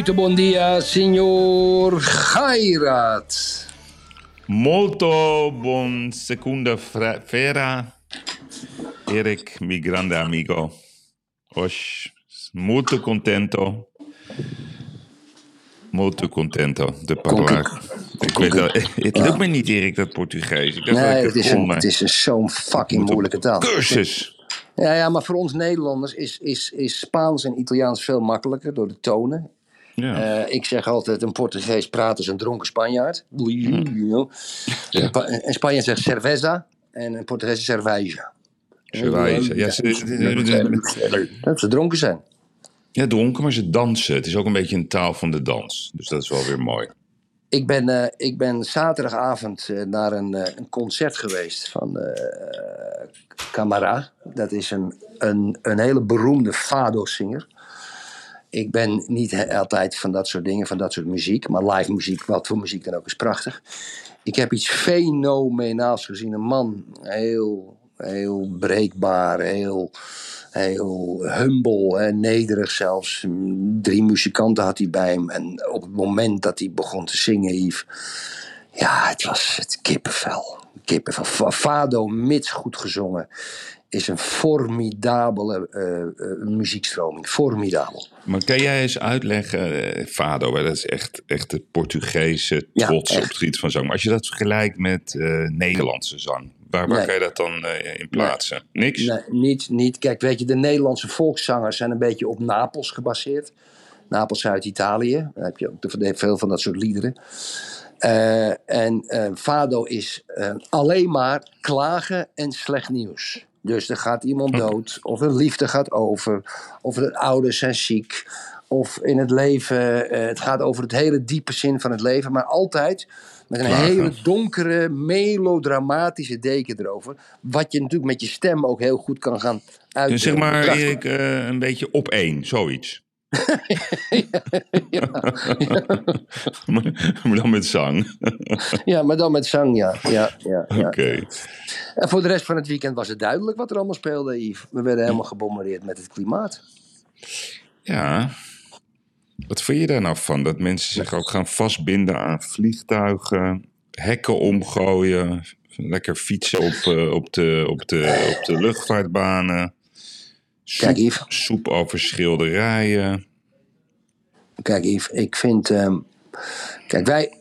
Muito bom dia, signor Gairat. Molto buon segunda fra- fera, Eric, mi grande amigo. Hoje, molto contento. Molto contento de parlar. Ik weet dat, het lukt me niet, Erik, dat Portugees. Ik Nee, het is, een, het is zo'n fucking moeilijke taal. Cursus. Ja, ja, maar voor ons Nederlanders is, is, is Spaans en Italiaans veel makkelijker door de tonen. Ja. Eh, ik zeg altijd, een Portugees praat als een dronken Spanjaard. Hm. you know. Een Spanjaard zegt cerveza en een Portugees cerveja. Wijzen. Ja, Dat ze dronken zijn. ja, dronken, maar ze dansen. Het is ook een beetje een taal van de dans. Dus dat is wel weer mooi. Ik ben, eh, ik ben zaterdagavond eh, naar een, een concert geweest van Camara. Dat is een, een, een hele beroemde fado-zinger. Ik ben niet altijd van dat soort dingen, van dat soort muziek. Maar live muziek, wat voor muziek dan ook, is prachtig. Ik heb iets fenomenaals gezien. Een man, heel, heel breekbaar, heel, heel humble en nederig zelfs. Drie muzikanten had hij bij hem. En op het moment dat hij begon te zingen, Yves... Ja, het was het kippenvel. Kippenvel. Fa- Fado, mits goed gezongen, is een formidabele eh, muziekstroming. Formidabel. Maar kan jij eens uitleggen, eh, Fado, dat is echt, echt de Portugese Ja, trots op het gebied van zang. Maar als je dat vergelijkt met Nederlandse zang, waar, waar Nee. kan je dat dan in plaatsen? Niks? Nee, niet, niet. Kijk, weet je, de Nederlandse volkszangers zijn een beetje op Napels gebaseerd. Napels Zuid-Italië. Daar heb je ook veel van dat soort liederen. En Fado is alleen maar klagen en slecht nieuws. Dus er gaat iemand dood, of een liefde gaat over, of de ouders zijn ziek, of in het leven, eh, het gaat over het hele diepe zin van het leven, maar altijd met een hele donkere, melodramatische deken erover. Wat je natuurlijk met je stem ook heel goed kan gaan uit. Dus zeg maar, Erik, eh, een beetje op één, zoiets. maar, maar dan met zang. Ja, maar dan met zang, ja. ja, ja, ja. Oké. En voor de rest van het weekend was het duidelijk wat er allemaal speelde, Yves. We werden helemaal gebombardeerd met het klimaat. Ja. Wat vind je daar nou van? Dat mensen zich ook gaan vastbinden aan vliegtuigen, hekken omgooien, lekker fietsen op, eh, op, de, op, de, op de luchtvaartbanen. Soep, Kijk, Yves. soep over schilderijen. Kijk, Yves, ik vind. ehm, kijk, wij,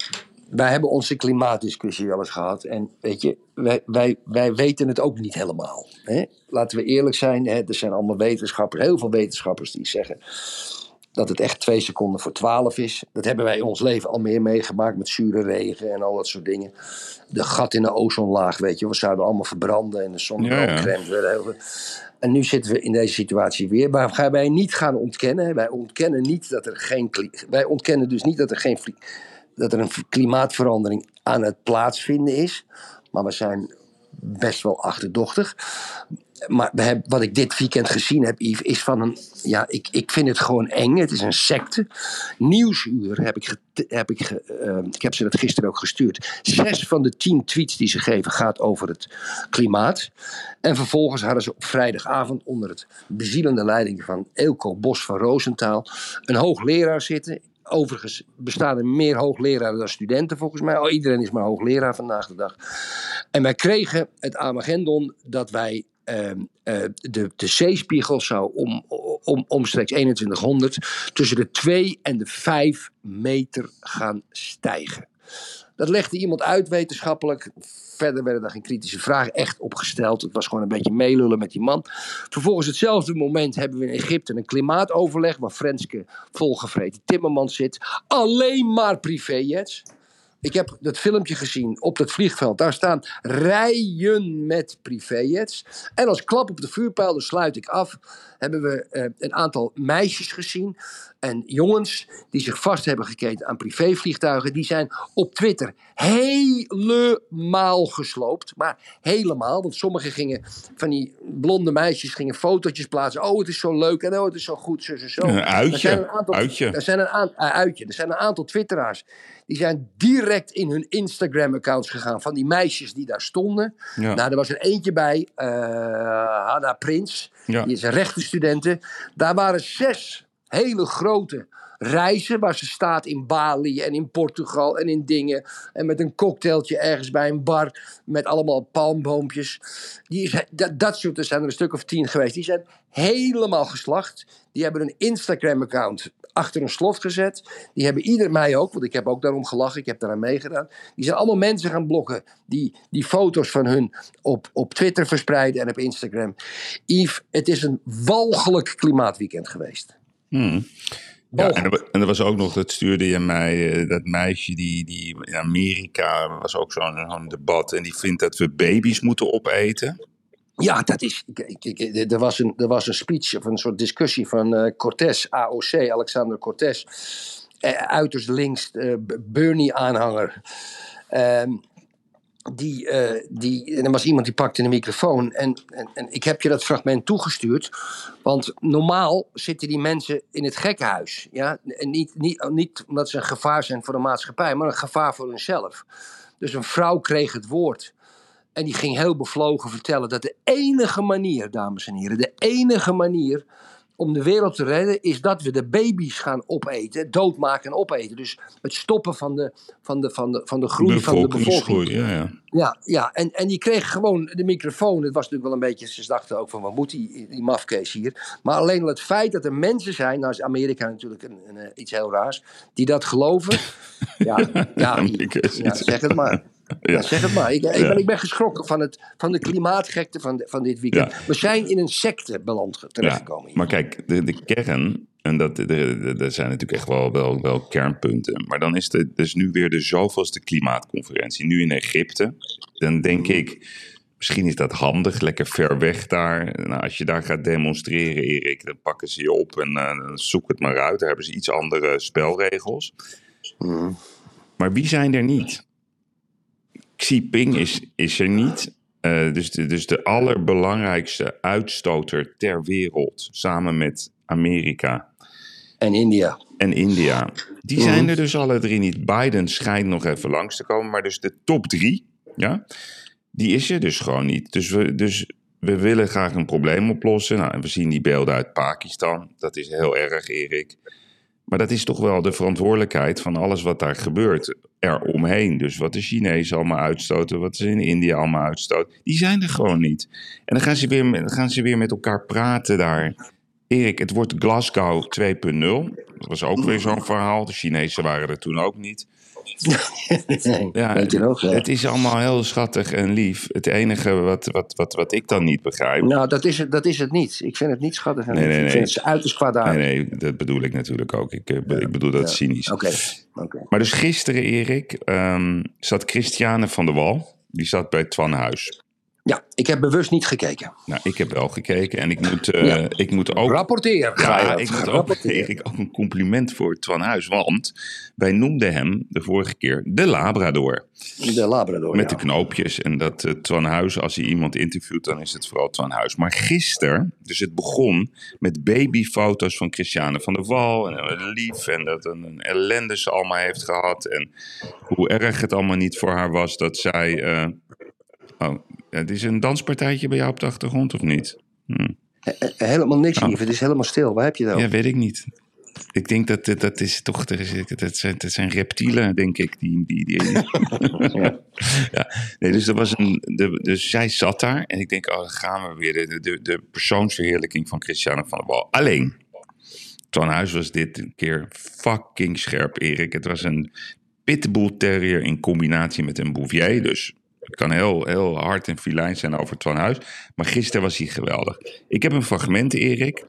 wij hebben onze klimaatdiscussie wel eens gehad. En weet je, wij, wij, wij weten het ook niet helemaal. Hè? Laten we eerlijk zijn, hè? er zijn allemaal wetenschappers, heel veel wetenschappers die zeggen dat het echt twee seconden voor twaalf is. Dat hebben wij in ons leven al meer meegemaakt met zure regen en al dat soort dingen. De gat in de ozonlaag, weet je, we zouden allemaal verbranden en de zonnebrandcrème. veel- En nu zitten we in deze situatie weer. Maar gaan wij niet gaan ontkennen. Wij ontkennen niet dat er geen. Wij ontkennen dus niet dat er geen. Dat er een klimaatverandering aan het plaatsvinden is. Maar we zijn best wel achterdochtig. Maar wat ik dit weekend gezien heb, Yves, is van een. Ja, ik, ik vind het gewoon eng. Het is een secte. Nieuwsuur heb ik. heb ik, ge- eh, ik heb ze dat gisteren ook gestuurd. Zes van de tien tweets die ze geven gaat over het klimaat. En vervolgens hadden ze op vrijdagavond onder het bezielende leiding van Eelco Bos van Roosentaal een hoogleraar zitten. Overigens bestaan er meer hoogleraren dan studenten volgens mij. Oh, iedereen is maar hoogleraar vandaag de dag. En wij kregen het Armageddon dat wij ehm, de, de zeespiegel zou om, om, omstreeks 2100 tussen de 2 en de 5 meter gaan stijgen. Dat legde iemand uit wetenschappelijk. Verder werden daar geen kritische vragen echt opgesteld. Het was gewoon een beetje meelullen met die man. Vervolgens hetzelfde moment hebben we in Egypte een klimaatoverleg... waar Frenske volgevreten Timmermans zit. Alleen maar privéjets. Ik heb dat filmpje gezien op het vliegveld. Daar staan rijen met privéjets. En als klap op de vuurpijl, dan sluit ik af, hebben we eh, een aantal meisjes gezien. En jongens die zich vast hebben geketen aan privévliegtuigen. Die zijn op Twitter helemaal gesloopt. Maar helemaal. Want sommigen gingen van die blonde meisjes gingen fotootjes plaatsen. Oh, het is zo leuk en oh, het is zo goed. Zo, zo, zo. Een Er uitje. zijn een aantal, uitje. Er zijn een, aan- eh, uitje. Er zijn een aantal twitteraars. Die zijn direct in hun Instagram-accounts gegaan. Van die meisjes die daar stonden. Ja. Nou, er was er eentje bij. eh Hanna Prins. Ja. Die is een rechtenstudenten. Daar waren zes hele grote reizen. Waar ze staat in Bali en in Portugal en in dingen. En met een cocktailtje ergens bij een bar. Met allemaal palmboompjes. Die dat, dat soort, zijn er een stuk of tien geweest. Die zijn helemaal geslacht. Die hebben een Instagram-account achter een slot gezet. Die hebben ieder, mij ook, want ik heb ook daarom gelachen. Ik heb daaraan meegedaan. Die zijn allemaal mensen gaan blokken. Die, die foto's van hun op, op Twitter verspreiden en op Instagram. Yves, het is een walgelijk klimaatweekend geweest. Hmm. Ja, en, er, en er was ook nog, dat stuurde je mij, eh, dat meisje die, die in Amerika, was ook zo'n debat. En die vindt dat we baby's moeten opeten. Ja, dat is. Er was, een, er was een speech of een soort discussie van eh Cortés, AOC, Alexander Cortés. eh, uiterst links, Bernie-aanhanger. Ehm, die, eh, die, en er was iemand die pakte een microfoon. En, en, en ik heb je dat fragment toegestuurd. Want normaal zitten die mensen in het gekkenhuis. Ja? En niet, niet, niet omdat ze een gevaar zijn voor de maatschappij, maar een gevaar voor hunzelf. Dus een vrouw kreeg het woord. En die ging heel bevlogen vertellen dat de enige manier, dames en heren, de enige manier om de wereld te redden is dat we de baby's gaan opeten, doodmaken en opeten. Dus het stoppen van de, van de, van de, van de groei van de bevolking. Ja, ja. Ja, ja. En, en die kreeg gewoon de microfoon. Het was natuurlijk wel een beetje, ze dachten ook van wat moet die, die mafkees hier. Maar alleen al het feit dat er mensen zijn, nou is Amerika natuurlijk een, een, eh, iets heel raars, die dat geloven. ja, ja, zeg het maar. Ja. Zeg het maar. Ik, ben, ik ben geschrokken van, het, van de klimaatgekte van, de- van dit weekend. We zijn in een secte beland terechtgekomen. Maar kijk, de, de kern, en dat, er zijn natuurlijk echt wel, wel, wel kernpunten. Maar dan is het dus nu weer de zoveelste klimaatconferentie. Nu in Egypte. Dan denk ik, misschien is dat handig, lekker ver weg daar. Nou, als je daar gaat demonstreren, Erik, dan pakken ze je op en dan zoek het maar uit. Daar hebben ze iets andere spelregels. Mhm. Maar wie zijn er niet? Xi Jinping is, is er niet. Eh, dus, de, dus de allerbelangrijkste uitstoter ter wereld, samen met Amerika En India. en India, die zijn er dus alle drie niet. Biden schijnt nog even langs te komen, maar dus de top drie, ja, die is er dus gewoon niet. Dus we, dus we willen graag een probleem oplossen. Nou, en we zien die beelden uit Pakistan. Dat is heel erg, Erik. Maar dat is toch wel de verantwoordelijkheid van alles wat daar gebeurt eromheen. Dus wat de Chinezen allemaal uitstoten, wat ze in India allemaal uitstoten, die zijn er gewoon niet. En dan gaan ze weer, gaan ze weer met elkaar praten daar. Erik, het wordt Glasgow 2.0. Dat was ook weer zo'n verhaal. De Chinezen waren er toen ook niet. Ja, Weet je nog? ja. Het is allemaal heel schattig en lief. Het enige wat, wat, wat, wat ik dan niet begrijp. Nou, dat is, het, dat is het niet. Ik vind het niet schattig. en Nee, lief. nee, Ik vind het uiterst kwaadaardig. Nee, nee, dat bedoel ik natuurlijk ook. Ik, eh, ik bedoel dat cynisch. Oké, oké. Maar dus gisteren, Erik, ehm, zat Christiane van der Wal. Die zat bij Twan Huis. Ja, ik heb bewust niet gekeken. Nou, ik heb wel gekeken en ik moet, Ja. ik moet ook... Rapporteer. Ja, ik moet ook. Erik, ook een compliment voor Twan Huis. Want wij noemden hem de vorige keer de Labrador. De Labrador. Met ja. de knoopjes. En dat eh, Twan Huis, als hij iemand interviewt, dan is het vooral Twan Huis. Maar gisteren, dus het begon met babyfoto's van Christiane van der Wal. En lief. En dat een, een ellende ze allemaal heeft gehad. En hoe erg het allemaal niet voor haar was dat zij. eh, oh, het is een danspartijtje bij jou op de achtergrond of niet? Hm. Helemaal niks, Oh. Het is helemaal stil. Waar heb je over? Ja, weet ik niet. Ik denk dat dat, dat is toch, dat, dat, zijn, dat zijn reptielen, denk ik. Die, die, die, ja. Nee, dus, er was een, de, dus zij zat daar en ik denk, oh, dan gaan we weer. De, de, de persoonsverheerlijking van Christiane van der Wal. Alleen, Twan Huis was dit een keer fucking scherp, Erik. Het was een pitbull terrier in combinatie met een bouvier. Dus kan heel, heel hard en filijn zijn over Twan Huis. Maar gisteren was hij geweldig. Ik heb een fragment, Erik.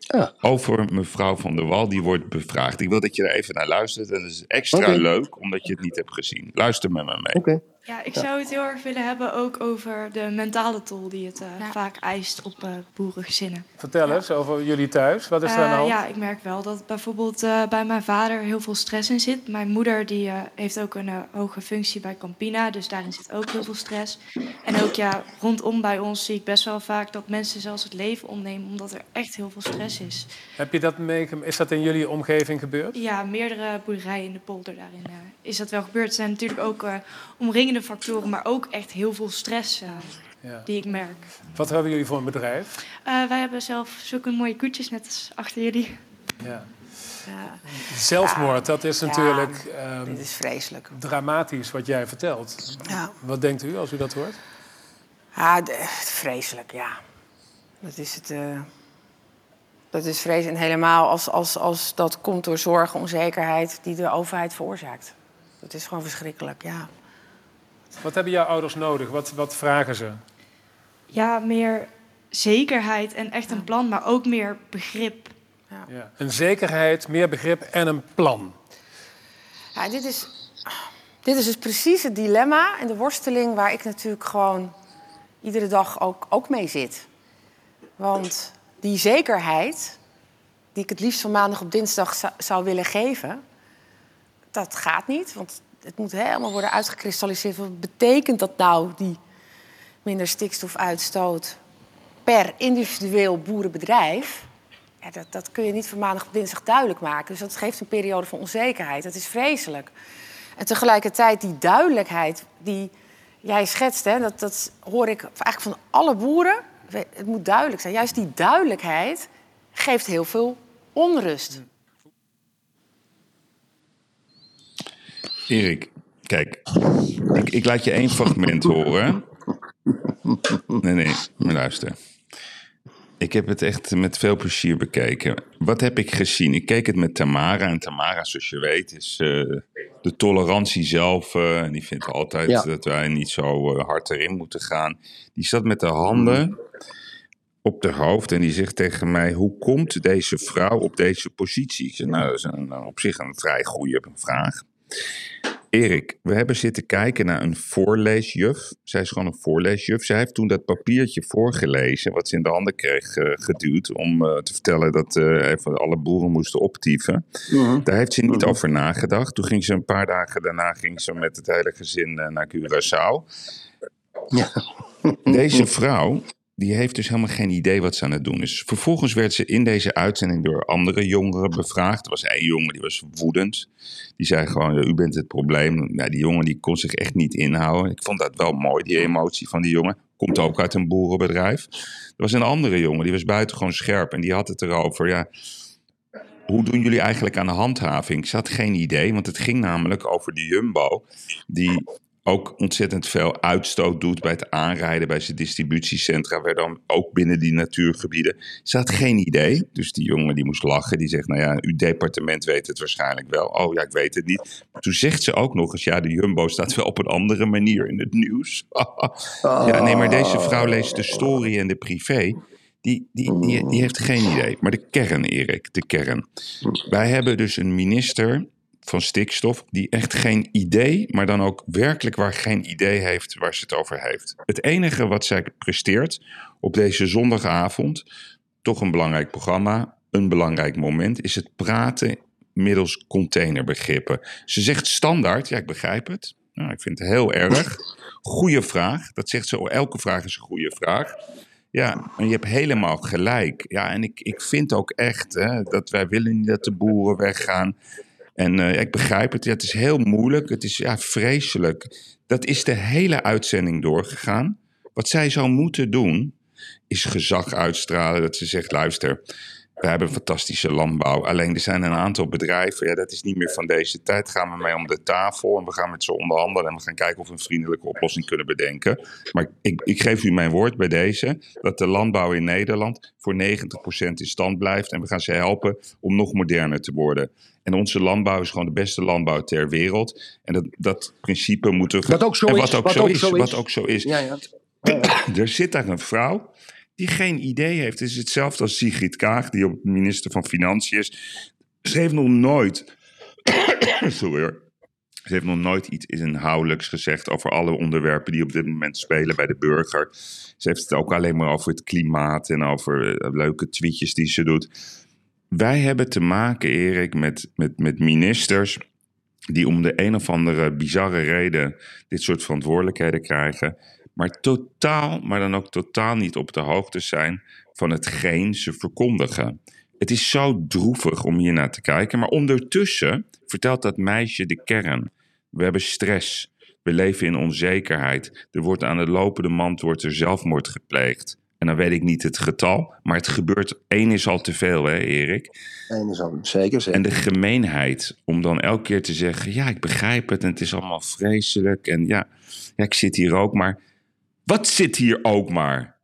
Ja. over mevrouw van der Wal. Die wordt bevraagd. Ik wil dat je er even naar luistert. En dat is extra leuk, omdat je het niet hebt gezien. Luister met me mee. Oké. Ja, ik zou het heel erg willen hebben ook over de mentale tol die het eh, vaak eist op eh, boerengezinnen. Vertel eens over jullie thuis. Wat is er de Eh, hand? ja, ik merk wel dat bijvoorbeeld eh, bij mijn vader heel veel stress in zit. Mijn moeder die, eh, heeft ook een hoge functie bij Campina, dus daarin zit ook heel veel stress. En ook ja, rondom bij ons zie ik best wel vaak dat mensen zelfs het leven omnemen omdat er echt heel veel stress is. Heb je dat meegemaakt? Is dat in jullie omgeving gebeurd? Ja, meerdere boerderijen in de polder daarin is dat wel gebeurd. Er zijn natuurlijk ook eh, factoren, maar ook echt heel veel stress eh, Ja. die ik merk. Wat hebben jullie voor een bedrijf? Eh, wij hebben zelf zulke mooie koetjes net als achter jullie. Ja. Ja, Zelfmoord, dat is Ja. natuurlijk ehm, dit is vreselijk. dramatisch wat jij vertelt. Ja, Wat denkt u als u dat hoort? ah, vreselijk, ja. Dat is het. eh, dat is vreselijk. En helemaal als, als, als dat komt door zorg, onzekerheid die de overheid veroorzaakt. Dat is gewoon verschrikkelijk, ja. Wat hebben jouw ouders nodig? Wat, wat vragen ze? Ja, meer zekerheid en echt een plan, maar ook meer begrip. Ja. Een zekerheid, meer begrip en een plan. Ja, dit is, dit is dus precies het dilemma en de worsteling waar ik natuurlijk gewoon iedere dag ook, ook mee zit. Want die zekerheid, die ik het liefst van maandag op dinsdag zou, zou willen geven, dat gaat niet. Want het moet helemaal worden uitgekristalliseerd. Wat betekent dat nou, die minder stikstofuitstoot per individueel boerenbedrijf? Dat, dat kun je niet van maandag op dinsdag duidelijk maken. Dus dat geeft een periode van onzekerheid. Dat is vreselijk. En tegelijkertijd die duidelijkheid die jij schetst, hè, dat, dat hoor ik eigenlijk van alle boeren. Het moet duidelijk zijn. Juist die duidelijkheid geeft heel veel onrust. Erik, kijk. Ik, ik laat je één fragment horen. Nee, nee, maar luister. Ik heb het echt met veel plezier bekeken. Wat heb ik gezien? Ik keek het met Tamara. En Tamara, zoals je weet, is eh, de tolerantie zelf. eh, en die vindt altijd Ja. dat wij niet zo eh, hard erin moeten gaan. Die zat met de handen op de hoofd en die zegt tegen mij: Hoe komt deze vrouw op deze positie? Ik zeg, nou, dat is een, op zich een vrij goede vraag. Erik, we hebben zitten kijken naar een voorleesjuf. Zij is gewoon een voorleesjuf. Zij heeft toen dat papiertje voorgelezen, wat ze in de handen kreeg eh, geduwd, om eh, te vertellen dat eh, even alle boeren moesten optieven. Daar heeft ze niet over nagedacht. Toen ging ze een paar dagen daarna ging ze met het hele gezin naar Curaçao. Deze vrouw, die heeft dus helemaal geen idee wat ze aan het doen is. Vervolgens werd ze in deze uitzending door andere jongeren bevraagd. Er was één jongen die was woedend. Die zei gewoon, u bent het probleem. Die jongen die kon zich echt niet inhouden. Ik vond dat wel mooi, die emotie van die jongen. Komt ook uit een boerenbedrijf. Er was een andere jongen, die was buitengewoon scherp. En die had het erover, ja... Hoe doen jullie eigenlijk aan de handhaving? Ze had geen idee, want het ging namelijk over de Jumbo. Die ook ontzettend veel uitstoot doet bij het aanrijden bij zijn distributiecentra, waar dan ook binnen die natuurgebieden. Ze had geen idee, dus die jongen die moest lachen. Die zegt, nou ja, uw departement weet het waarschijnlijk wel. Oh ja, ik weet het niet. Toen zegt ze ook nog eens, ja, de Jumbo staat wel op een andere manier in het nieuws. ja, nee, maar deze vrouw leest de story en de privé. Die, die, die heeft geen idee. Maar de kern, Erik, de kern. Wij hebben dus een minister van stikstof die echt geen idee, maar dan ook werkelijk waar geen idee heeft waar ze het over heeft. Het enige wat zij presteert op deze zondagavond, toch een belangrijk programma, een belangrijk moment, is het praten middels containerbegrippen. Ze zegt standaard, ja ik begrijp het, nou, ik vind het heel erg. Goeie vraag, dat zegt ze, elke vraag is een goede vraag. Ja, en je hebt helemaal gelijk. Ja, en ik, ik vind ook echt hè, dat wij willen niet dat de boeren weggaan. En eh, ik begrijp het, ja, het is heel moeilijk, het is ja, vreselijk. Dat is de hele uitzending doorgegaan. Wat zij zou moeten doen, is gezag uitstralen. Dat ze zegt, luister, we hebben fantastische landbouw. Alleen er zijn een aantal bedrijven, ja, dat is niet meer van deze tijd. Gaan we mee om de tafel en we gaan met ze onderhandelen. En we gaan kijken of we een vriendelijke oplossing kunnen bedenken. Maar ik, ik geef u mijn woord bij deze, dat de landbouw in Nederland voor 90% in stand blijft. En we gaan ze helpen om nog moderner te worden. En onze landbouw is gewoon de beste landbouw ter wereld. En dat, dat principe moeten we... Wat ook zo en is, wat ook wat zo ook is. zo is. Wat ook zo is. Ja, ja. Er zit daar een vrouw die geen idee heeft. Het is hetzelfde als Sigrid Kaag, die op minister van Financiën is. Ze heeft nog nooit. Sorry hoor. Ze heeft nog nooit iets inhoudelijks gezegd over alle onderwerpen die op dit moment spelen bij de burger. Ze heeft het ook alleen maar over het klimaat en over eh, leuke tweetjes die ze doet. Wij hebben te maken, Erik, met, met, met ministers die om de een of andere bizarre reden dit soort verantwoordelijkheden krijgen, maar totaal, maar dan ook totaal niet op de hoogte zijn van hetgeen ze verkondigen. Het is zo droevig om hier naar te kijken, maar ondertussen vertelt dat meisje de kern. We hebben stress. We leven in onzekerheid. Er wordt aan de lopende mand wordt er zelfmoord gepleegd. En dan weet ik niet het getal, maar het gebeurt. één is al te veel, hè, Erik? Eén is al zeker. zeker. En de gemeenheid om dan elke keer te zeggen: ja, ik begrijp het en het is allemaal vreselijk. En ja, ja ik zit hier ook maar. Wat zit hier ook maar?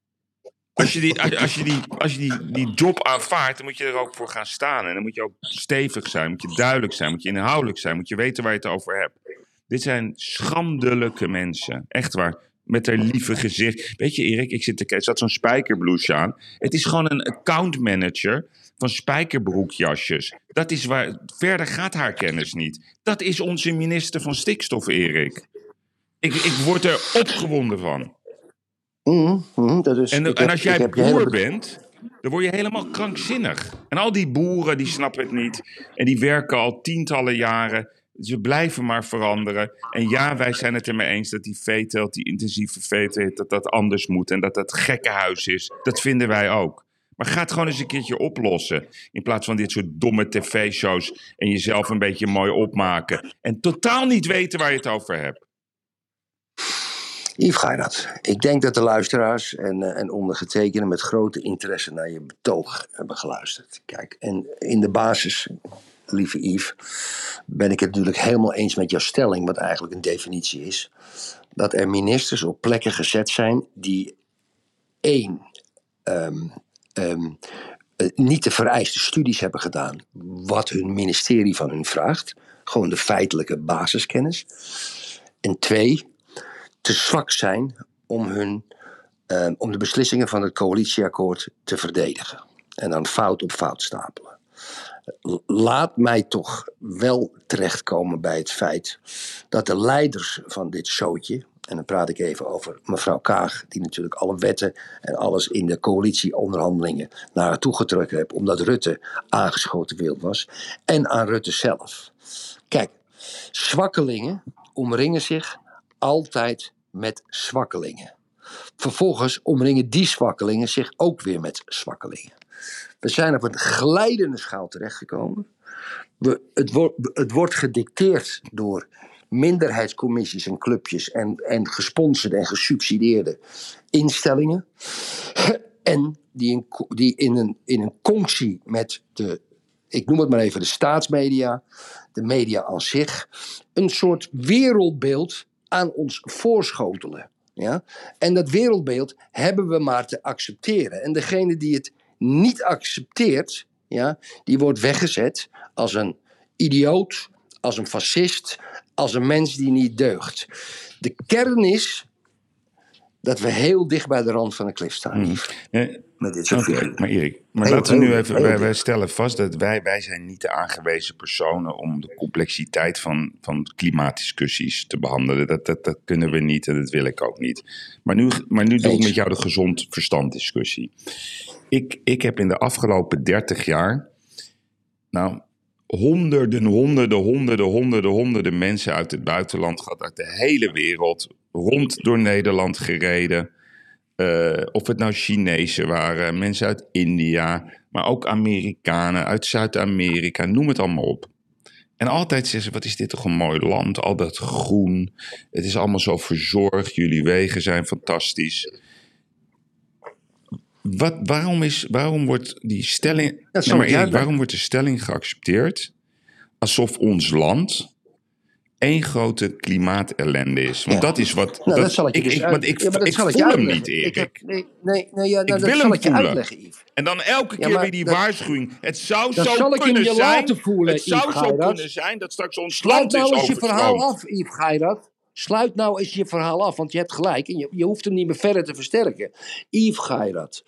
Als je, die, als je, die, als je die, die job aanvaardt, dan moet je er ook voor gaan staan. En dan moet je ook stevig zijn, moet je duidelijk zijn, moet je inhoudelijk zijn, moet je weten waar je het over hebt. Dit zijn schandelijke mensen. Echt waar. Met haar lieve gezicht. Weet je, Erik, ik zit te kijken. Er zat zo'n spijkerblouse aan. Het is gewoon een accountmanager van spijkerbroekjasjes. Dat is waar. Verder gaat haar kennis niet. Dat is onze minister van Stikstof, Erik. Ik, ik word er opgewonden van. Mhm, mhm, dat is, En, ik en heb- als jij boer bent, dan word je helemaal krankzinnig. En al die boeren, die snappen het niet. En die werken al tientallen jaren. Ze blijven maar veranderen. En ja, wij zijn het ermee eens dat die veeteelt, die intensieve veeteelt, dat dat anders moet. En dat dat gekkenhuis is. Dat vinden wij ook. Maar ga het gewoon eens een keertje oplossen. In plaats van dit soort domme tv-shows en jezelf een beetje mooi opmaken. En totaal niet weten waar je het over hebt. Yves Geirat, ik denk dat de luisteraars en, eh, en ondergetekende met grote interesse naar je betoog hebben geluisterd. Kijk, en in de basis, lieve Yves, ben ik het natuurlijk helemaal eens met jouw stelling, wat eigenlijk een definitie is. Dat er ministers op plekken gezet zijn die één, ehm, ehm, eh, niet de vereiste studies hebben gedaan wat hun ministerie van hun vraagt. Gewoon de feitelijke basiskennis. En twee, te zwak zijn om, hun, eh, om de beslissingen van het coalitieakkoord te verdedigen. En dan fout op fout stapelen. Laat mij toch wel terechtkomen bij het feit dat de leiders van dit showtje, en dan praat ik even over mevrouw Kaag, die natuurlijk alle wetten en alles in de coalitieonderhandelingen naar haar toe getrokken heeft, omdat Rutte aangeschoten wild was, en aan Rutte zelf. Kijk, zwakkelingen omringen zich altijd met zwakkelingen. Vervolgens omringen die zwakkelingen zich ook weer met zwakkelingen. We zijn op een glijdende schaal terechtgekomen. Het, wordt, het wordt gedicteerd door minderheidscommissies en clubjes en, en gesponsorde en gesubsidieerde instellingen. En die in, die in een, in een conctie met de, ik noem het maar even, de staatsmedia, de media aan zich, een soort wereldbeeld aan ons voorschotelen. Ja? En dat wereldbeeld hebben we maar te accepteren. En degene die het niet accepteert, ja, die wordt weggezet als een idioot, als een fascist, als een mens die niet deugt. De kern is dat we heel dicht bij de rand van de klif staan. Eh, Met dit soort Oké, figuren. maar Erik, maar Heel, laten we nu even, wij, stellen vast dat wij, wij zijn niet de aangewezen personen om de complexiteit van, van klimaatdiscussies te behandelen. Dat, dat, dat kunnen we niet en dat wil ik ook niet. Maar nu, maar nu doe ik met jou de gezond verstand discussie. Ik, ik heb in de afgelopen 30 jaar, nou, honderden, honderden, honderden, honderden, honderden mensen uit het buitenland gehad, uit de hele wereld, rond door Nederland gereden. Eh, of het nou Chinezen waren, mensen uit India, maar ook Amerikanen uit Zuid-Amerika, noem het allemaal op. En altijd zeggen ze, wat is dit toch een mooi land, al dat groen, het is allemaal zo verzorgd, jullie wegen zijn fantastisch. Wat, waarom, is, waarom wordt die stelling, Nee, maar waarom wordt de stelling geaccepteerd alsof ons land één grote klimaatellende is? Want Ja. dat is wat. Nou, dat, zal ik je ik, dus ik, want ik, Ja, ik voel je hem niet, Erik. Ik heb- nee, nee, nee, ja, nou, Ik dat wil zal hem ik je voelen. uitleggen, Yves. En dan elke keer maar weer die dat- waarschuwing. Het zou Dat zo zal ik hem kunnen je zijn. laten voelen, het zou Yves zo Geirat. kunnen zijn dat straks ons Sluit land is nou eens je verhaal af, Yves Geirat. sluit nou eens je verhaal af, want je hebt gelijk. En je, je hoeft hem niet meer verder te versterken. Yves Geirat.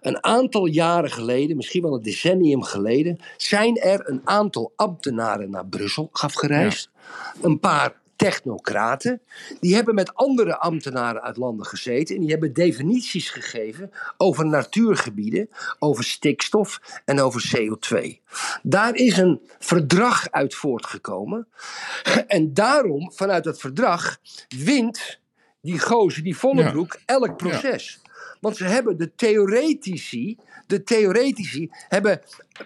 Een aantal jaren geleden, misschien wel een decennium geleden, zijn er een aantal ambtenaren naar Brussel afgereisd. Een paar technocraten. Die hebben met andere ambtenaren uit landen gezeten. En die hebben definities gegeven over natuurgebieden, over stikstof en over CO2. Daar is een verdrag uit voortgekomen. En daarom, vanuit dat verdrag, wint die gozer, die Vollebroek, elk proces. Want ze hebben de theoretici, de theoretici hebben,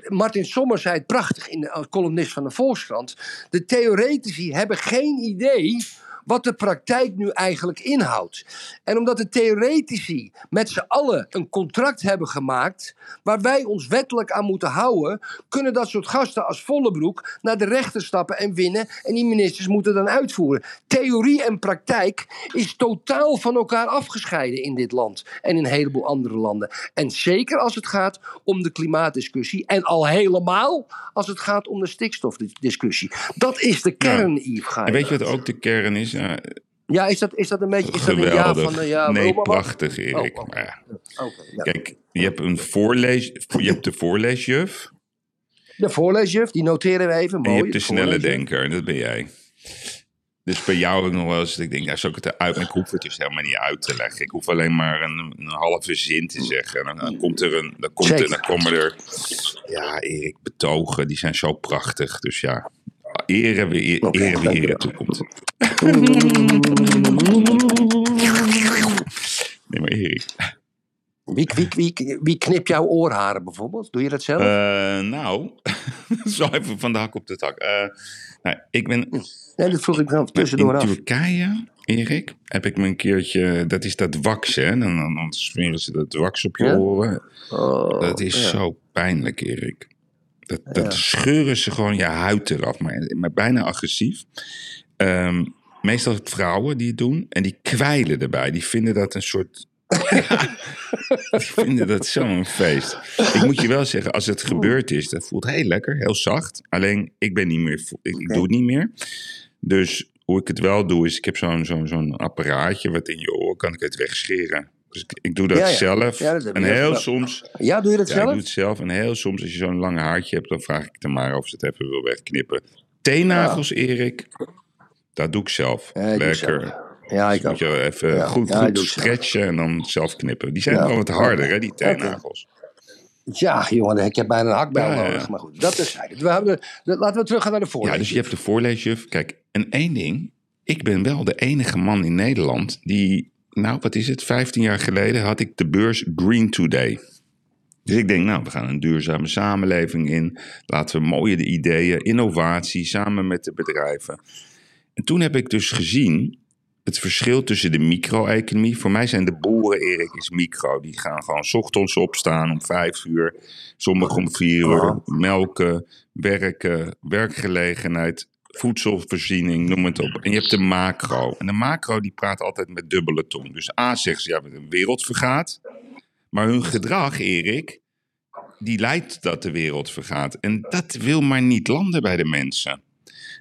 Martin Sommer zei het prachtig in de columnist van de Volkskrant, de theoretici hebben geen idee wat de praktijk nu eigenlijk inhoudt. En omdat de theoretici met z'n allen een contract hebben gemaakt, waar wij ons wettelijk aan moeten houden, kunnen dat soort gasten als Vollebroek naar de rechter stappen en winnen. En die ministers moeten dan uitvoeren. Theorie en praktijk is totaal van elkaar afgescheiden in dit land en in een heleboel andere landen. En zeker als het gaat om de klimaatdiscussie en al helemaal als het gaat om de stikstofdiscussie. Dat is de kern, Ja. Yves En weet je wat ook de kern is? Ja, ja, is dat, is dat een beetje is dat een ja van... eh, ja, nee, oh, prachtig, Erik. Oh. Maar ja, Oké, ja. Kijk, je hebt een voorlees, je hebt de voorleesjuf De voorleesjuf, die noteren we even. en Mooi, je hebt de snelle denker. En dat ben jij. Dus bij jou ook nog wel eens, dat ik denk, ja, zou ik het eruit, maar ik hoef het dus helemaal niet uit te leggen. Ik hoef alleen maar een, een halve zin te zeggen. En dan, dan komt er een, dan komt er, dan komen er, ja, Erik, betogen, die zijn zo prachtig. Dus ja, eren eer, eren dankjewel. eren toekomt. Nee, maar Erik. Wie, wie, wie, wie knipt jouw oorharen bijvoorbeeld? Doe je dat zelf? Eh, nou, zo even van de hak op de tak. Eh, nou, ik ben nee, dat vroeg ik dan tussendoor in af. Turkije, Erik, heb ik me een keertje, dat is dat wax, hè? Dan, dan, dan smeren ze dat wax op je Ja? oren. Oh, Dat is ja. zo pijnlijk, Erik. Dat, dat scheuren ze gewoon je huid eraf, maar, maar bijna agressief. Ehm, meestal vrouwen die het doen en die kwijlen erbij. Die vinden dat een soort. Ja, die vinden dat zo'n feest. Ik moet je wel zeggen, als het gebeurd is, dat voelt heel lekker, heel zacht. Alleen ik ben niet meer, ik, ik doe het niet meer. Dus hoe ik het wel doe, is ik heb zo'n zo'n zo'n apparaatje wat in je oor kan ik het wegscheren. Dus ik, ik doe dat Ja, ja. zelf. Ja, dat en heel wel. soms Ja, doe je dat ja, ik zelf? doe het zelf. En heel soms, als je zo'n lang haartje hebt, dan vraag ik maar of ze het even wil wegknippen. Teennagels, Erik, dat doe ik zelf. Ja, ik Lekker. zelf. Ja, ik Moet ook. je even Ja, goed, ja, goed zelf. stretchen en dan zelf knippen. Die zijn Ja. wel wat harder, hè, die teennagels. Ja, jongen, ik heb bijna een hakbijl Ja, ja, ja. nodig. Maar goed, dat is het. We hebben, laten we teruggaan naar de Ja, voorlees. dus je hebt de voorleesjuf. Kijk, en één ding. Ik ben wel de enige man in Nederland die... Nou, wat is het? 15 jaar geleden had ik de beurs Green Today. Dus ik denk, nou, we gaan een duurzame samenleving in. Laten we mooie de ideeën, innovatie, samen met de bedrijven. En toen heb ik dus gezien het verschil tussen de micro-economie. Voor mij zijn de boeren, Erik, is micro. Die gaan gewoon ochtends opstaan om vijf uur. Sommigen om vier uur. Melken, werken, werkgelegenheid, voedselvoorziening, noem het op. En je hebt de macro. En de macro die praat altijd met dubbele tong. Dus A zegt ze, ja, de wereld vergaat. Maar hun gedrag, Erik, die leidt dat de wereld vergaat. En dat wil maar niet landen bij de mensen.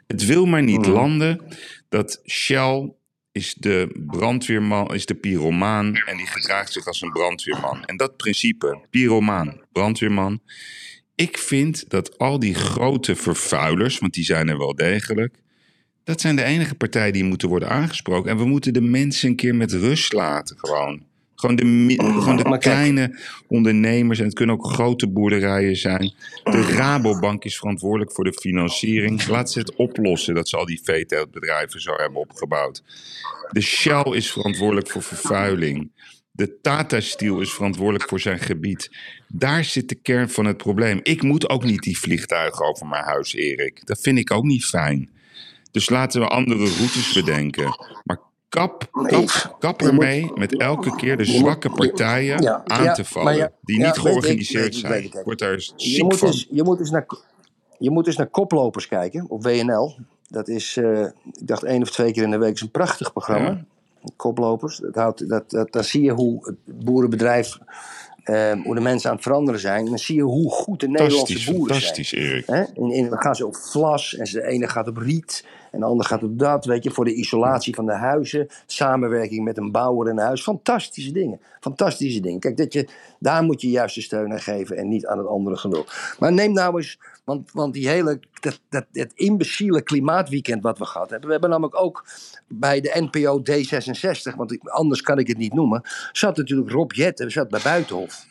Het wil maar niet landen dat Shell is de brandweerman, is de pyromaan en die gedraagt zich als een brandweerman. En dat principe, pyromaan, brandweerman. Ik vind dat al die grote vervuilers, want die zijn er wel degelijk, dat zijn de enige partijen die moeten worden aangesproken. En we moeten de mensen een keer met rust laten, gewoon. Gewoon de, gewoon de kleine ondernemers, en het kunnen ook grote boerderijen zijn. De Rabobank is verantwoordelijk voor de financiering. Laat ze het oplossen dat ze al die veeteeltbedrijven zo hebben opgebouwd. De Shell is verantwoordelijk voor vervuiling. De Tata Steel is verantwoordelijk voor zijn gebied. Daar zit de kern van het probleem. Ik moet ook niet die vliegtuigen over mijn huis, Erik. Dat vind ik ook niet fijn. Dus laten we andere routes bedenken. Maar kap, kap, kap ermee met elke keer de zwakke partijen Ja, aan ja, te vallen. ja, die niet georganiseerd ik, zijn. ik. Word daar Je ziek moet, van. je, moet eens naar, je moet eens naar koplopers kijken op WNL. Dat is, eh, ik dacht één of twee keer in de week, is een prachtig programma. Koplopers. Dat houdt, dat, dat, dan zie je hoe het boerenbedrijf, eh, hoe de mensen aan het veranderen zijn. Dan zie je hoe goed de Fantastisch, Nederlandse boeren fantastisch, zijn. Erik. Hè? En, en dan gaan ze op vlas en ze- de ene gaat op riet En de ander gaat op dat, weet je, voor de isolatie van de huizen. Samenwerking met een bouwer een huis. Fantastische dingen. Fantastische dingen. Kijk, dat je, daar moet je juist steun aan geven en niet aan het andere gelul. Maar neem nou eens, want, want die hele, dat, dat imbeciele klimaatweekend wat we gehad hebben. We hebben namelijk ook bij de NPO D66, want anders kan ik het niet noemen. Zat natuurlijk Rob Jetten, zat bij Buitenhof.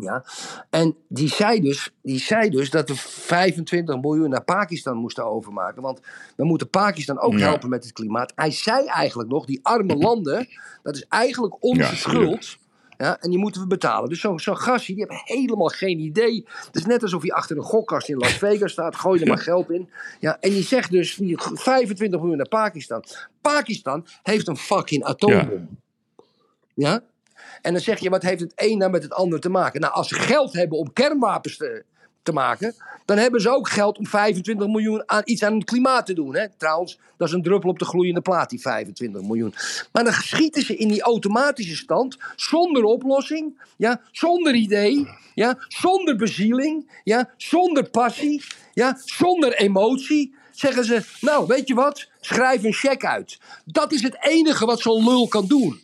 Ja. En die zei, dus, die zei dus dat we 25 miljoen naar Pakistan moesten overmaken. Want we moeten Pakistan ook Ja. helpen met het klimaat. Hij zei eigenlijk nog, die arme landen, dat is eigenlijk onze Ja, schuld. Ja, en die moeten we betalen. Dus zo'n gastje, die heeft helemaal geen idee. Het is net alsof hij achter een gokkast in Las Vegas staat. Gooi er maar geld in. Ja, en die zegt dus die 25 miljoen naar Pakistan. Pakistan heeft een fucking atoombom. Ja? En dan zeg je, wat heeft het een nou met het ander te maken? Nou, als ze geld hebben om kernwapens te, te maken, dan hebben ze ook geld om 25 miljoen aan iets aan het klimaat te doen. Hè? Trouwens, dat is een druppel op de gloeiende plaat, die 25 miljoen. Maar dan schieten ze in die automatische stand, zonder oplossing, ja? zonder idee, ja? zonder bezieling, ja? zonder passie, ja? zonder emotie. Zeggen ze, nou, weet je wat? Schrijf een cheque uit. Dat is het enige wat zo'n lul kan doen.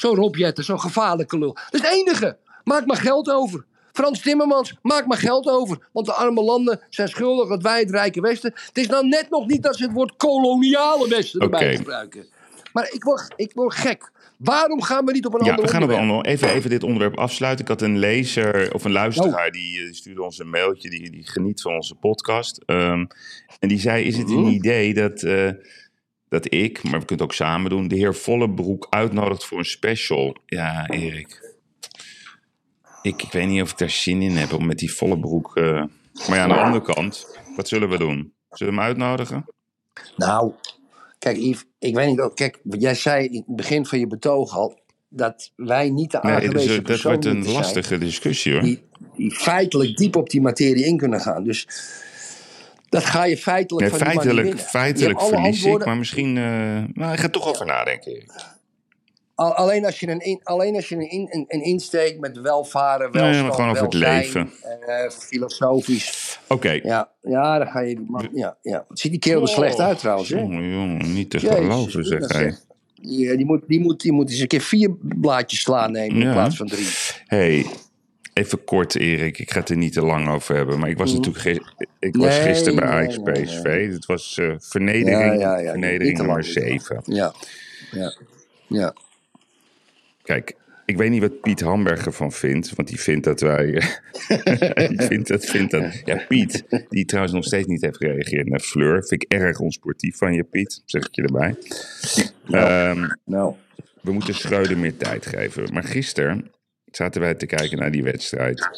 Zo'n Rob Jetten, zo'n gevaarlijke lul. Dat is het enige. Maak maar geld over. Frans Timmermans, maak maar geld over. Want de arme landen zijn schuldig dat wij het rijke Westen. Het is nou net nog niet dat ze het woord koloniale Westen erbij gebruiken. Maar ik word, ik word gek. Waarom gaan we niet op een Ja, ander we gaan op een even, even dit onderwerp afsluiten. Ik had een lezer of een luisteraar die eh, stuurde ons een mailtje. Die, die geniet van onze podcast. Ehm, en die zei: Is het een idee dat, eh, dat ik, maar we kunnen het ook samen doen, de heer Vollebroek uitnodigt voor een special? Ja, Erik. Ik, ik weet niet of ik daar zin in heb om met die Vollebroek. eh maar ja, aan de andere kant, wat zullen we doen? Zullen we hem uitnodigen? Nou, kijk Yves, ik weet niet. Kijk, jij zei in het begin van je betoog al dat wij niet de Nee, dus, aangewezen dat wordt een zijn lastige discussie hoor. Die, die feitelijk diep op die materie in kunnen gaan. Dus dat ga je feitelijk Nee, van feitelijk feitelijk verlies ik, maar misschien. eh nou, ik ga toch over nadenken. Alleen als je een, in, alleen als je een, in, een, een insteek met welvaren, Nee, welstand, maar gewoon over het welzijn, leven. eh, filosofisch. Oké. Ja, ja, dan ga je man. Ja, ja. Ziet die kerel er slecht uit trouwens, hè? Jongen, jongen, niet te geloven, zeg dat hij. Ja, die, moet, die, moet, die moet eens een keer vier blaadjes slaan nemen in Ja. plaats van drie. hey, even kort, Erik. Ik ga het er niet te lang over hebben. Maar ik was natuurlijk ge- ik was Mhm. Gisteren bij Ajax nee, PSV. Het was eh, vernedering, Ja, ja, ja, vernedering nummer lang, niet te lang. 7. Ja, ja, ja. Kijk, ik weet niet wat Piet Hamberg ervan vindt. Want die vindt dat wij... die vindt dat, vindt dat... Ja, Piet, die trouwens nog steeds niet heeft gereageerd naar Fleur. Vind ik erg onsportief van je, Piet. Zeg ik je erbij. Ehm, Nou, we moeten Schreuder meer tijd geven. Maar gisteren zaten wij te kijken naar die wedstrijd.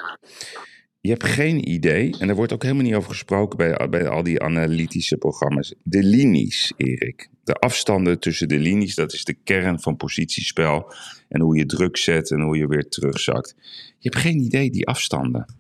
Je hebt geen idee, en er wordt ook helemaal niet over gesproken bij, bij al die analytische programma's. De linies, Erik. De afstanden tussen de linies, dat is de kern van positiespel. En hoe je druk zet en hoe je weer terugzakt. Je hebt geen idee, die afstanden.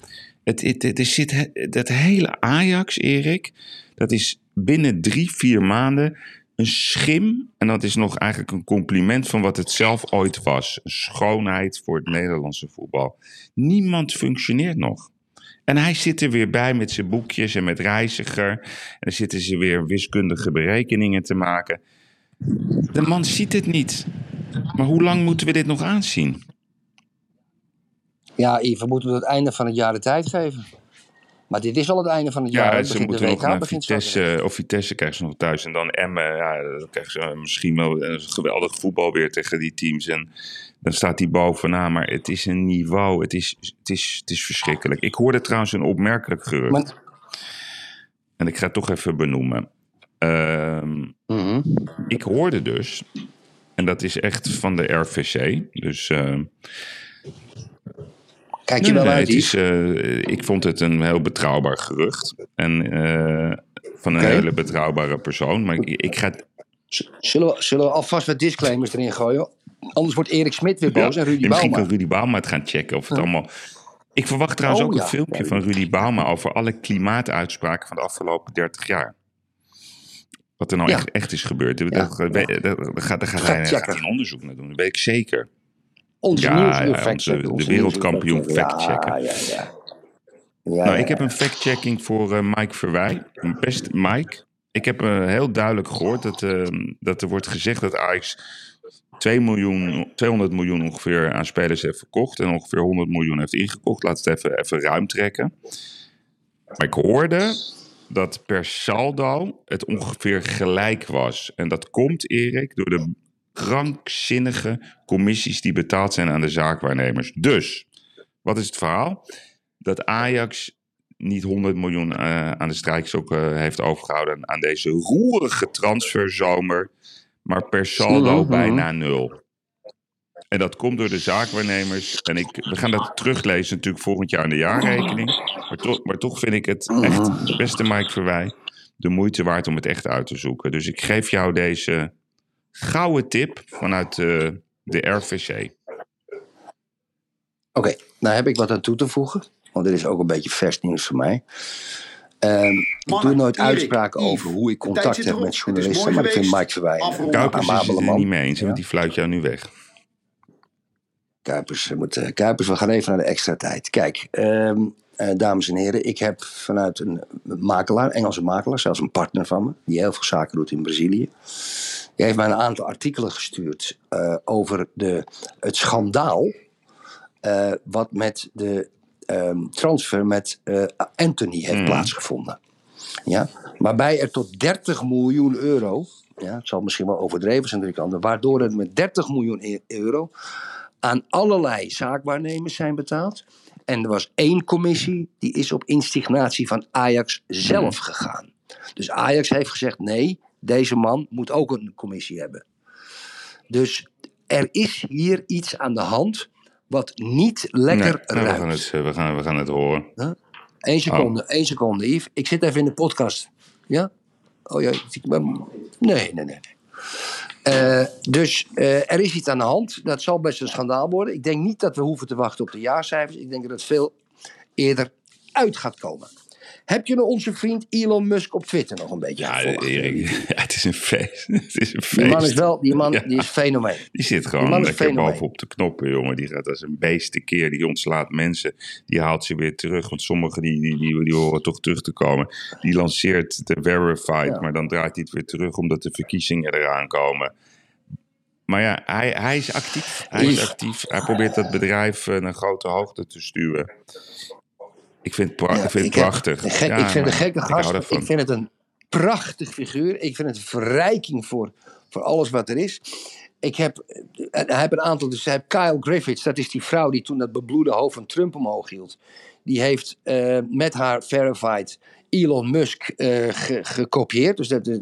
Het, het, het, zit dat hele Ajax, Erik, dat is binnen drie, vier maanden een schim. En dat is nog eigenlijk een compliment van wat het zelf ooit was. Een schoonheid voor het Nederlandse voetbal. Niemand functioneert nog. En hij zit er weer bij met zijn boekjes en met reiziger. En dan zitten ze weer wiskundige berekeningen te maken. De man ziet het niet. Maar hoe lang moeten we dit nog aanzien? ja, we moeten tot het einde van het jaar de tijd geven. Maar dit is al het einde van het jaar. Ja, ze begint- moeten de nog naar. Vitesse. Of Vitesse krijgen ze nog thuis. En dan Emmen. Ja, dan krijgen ze misschien wel een geweldig voetbal weer tegen die teams. En dan staat die bovenaan. Maar het is een niveau. Het is, het is, het is verschrikkelijk. Ik hoorde trouwens een opmerkelijk gerucht. Maar- En ik ga het toch even benoemen. Ehm, Mhm. ik hoorde dus, en dat is echt van de RVC, dus ehm, Kijk je nee, wel nee, uit, het is, eh, ik vond het een heel betrouwbaar gerucht. En eh, van een hele betrouwbare persoon. Maar ik, ik ga. Zullen we, zullen we alvast wat disclaimers erin gooien? Anders wordt Erik Smit weer boos en Rudy Ja, misschien Bauma. kan Rudy Bauma het gaan checken of het allemaal. Ik verwacht trouwens Oh, ook ja. een filmpje van Rudy Bauma over alle klimaatuitspraken van de afgelopen 30 jaar. Wat er nou echt, echt is gebeurd. Daar, gaat, gaat hij een onderzoek naar doen, dat weet ik zeker. Onze Ja, fact onze- de wereldkampioen fact-checken. Ja, ja, ja. Nou, ik heb een fact-checking voor eh, Mike Verwij. Best Mike, ik heb eh, heel duidelijk gehoord dat, eh, dat er wordt gezegd dat Ajax 2 miljoen, 200 miljoen ongeveer aan spelers heeft verkocht. En ongeveer 100 miljoen heeft ingekocht. Laat het even, even ruim trekken. Maar ik hoorde dat per saldo het ongeveer gelijk was. En dat komt, Erik, door de krankzinnige commissies die betaald zijn aan de zaakwaarnemers. Dus, wat is het verhaal? Dat Ajax niet 100 miljoen eh, aan de strijkstokken heeft overgehouden aan deze roerige transferzomer, maar per saldo bijna nul. En dat komt door de zaakwaarnemers. En ik, we gaan dat teruglezen natuurlijk volgend jaar in de jaarrekening. Maar, toch, maar toch vind ik het echt, beste Mike Verwij, de moeite waard om het echt uit te zoeken. Dus ik geef jou deze gouden tip vanuit eh, de RVC. Oké, nou heb ik wat aan toe te voegen. Want dit is ook een beetje vers nieuws voor mij. Ehm, ik doe nooit Erik, uitspraken Yves, over hoe ik de contact heb met journalisten. Maar ik vind. Mike Verwij een Afronden. Kuipers is het amabele er man. niet mee eens, Ja. want die fluit jou nu weg. Kuipers, moet, Kuipers, we gaan even naar de extra tijd. Kijk, ehm, eh, dames en heren, ik heb vanuit een makelaar, Engelse makelaar, zelfs een partner van me, die heel veel zaken doet in Brazilië. Die heeft mij een aantal artikelen gestuurd eh, over de, het schandaal eh, wat met de ehm, transfer met eh, Anthony heeft Mm. plaatsgevonden. Ja? Waarbij er tot 30 miljoen euro, ja, het zal misschien wel overdreven zijn, drie kanten, waardoor er met 30 miljoen e- euro aan allerlei zaakwaarnemers zijn betaald. En er was één commissie, die is op instignatie van Ajax zelf gegaan. Dus Ajax heeft gezegd: nee, deze man moet ook een commissie hebben. Dus er is hier iets aan de hand wat niet lekker Nee, nou, we, ruikt. gaan het, we, gaan, we gaan het horen. Eén seconde, Oh. één seconde, Yves. Ik zit even in de podcast. Ja? Oh ja, ik- maar- nee, nee, nee. nee. Eh, dus eh, er is iets aan de hand. Dat zal best een schandaal worden. Ik denk niet dat we hoeven te wachten op de jaarcijfers. Ik denk dat het veel eerder uit gaat komen. Heb je nou onze vriend Elon Musk op Twitter nog een beetje Ja? Erik, ja, het is een feest. Het is een feest. Die man is wel, die man Ja. die is fenomeen. Die zit gewoon lekker bovenop de knoppen, jongen. Die gaat als een beest keer. Die ontslaat mensen. Die haalt ze weer terug. Want sommigen die, die, die, die horen toch terug te komen. Die lanceert de verified. Ja. Maar dan draait hij het weer terug omdat de verkiezingen eraan komen. Maar ja, hij, hij is actief. Hij is actief. Hij probeert dat bedrijf eh, naar grote hoogte te stuwen. Ik vind het, pra- Ja, ik vind het prachtig. Ja, ik vind het gekke gast. Ik vind het een prachtig figuur. Ik vind het een verrijking voor, voor alles wat er is. Ik heb, eh, hij heeft een aantal, dus hij heeft Kyle Griffiths, dat is die vrouw die toen dat bebloede hoofd van Trump omhoog hield. Die heeft eh, met haar verified Elon Musk ge- gekopieerd. Dus dat, dat-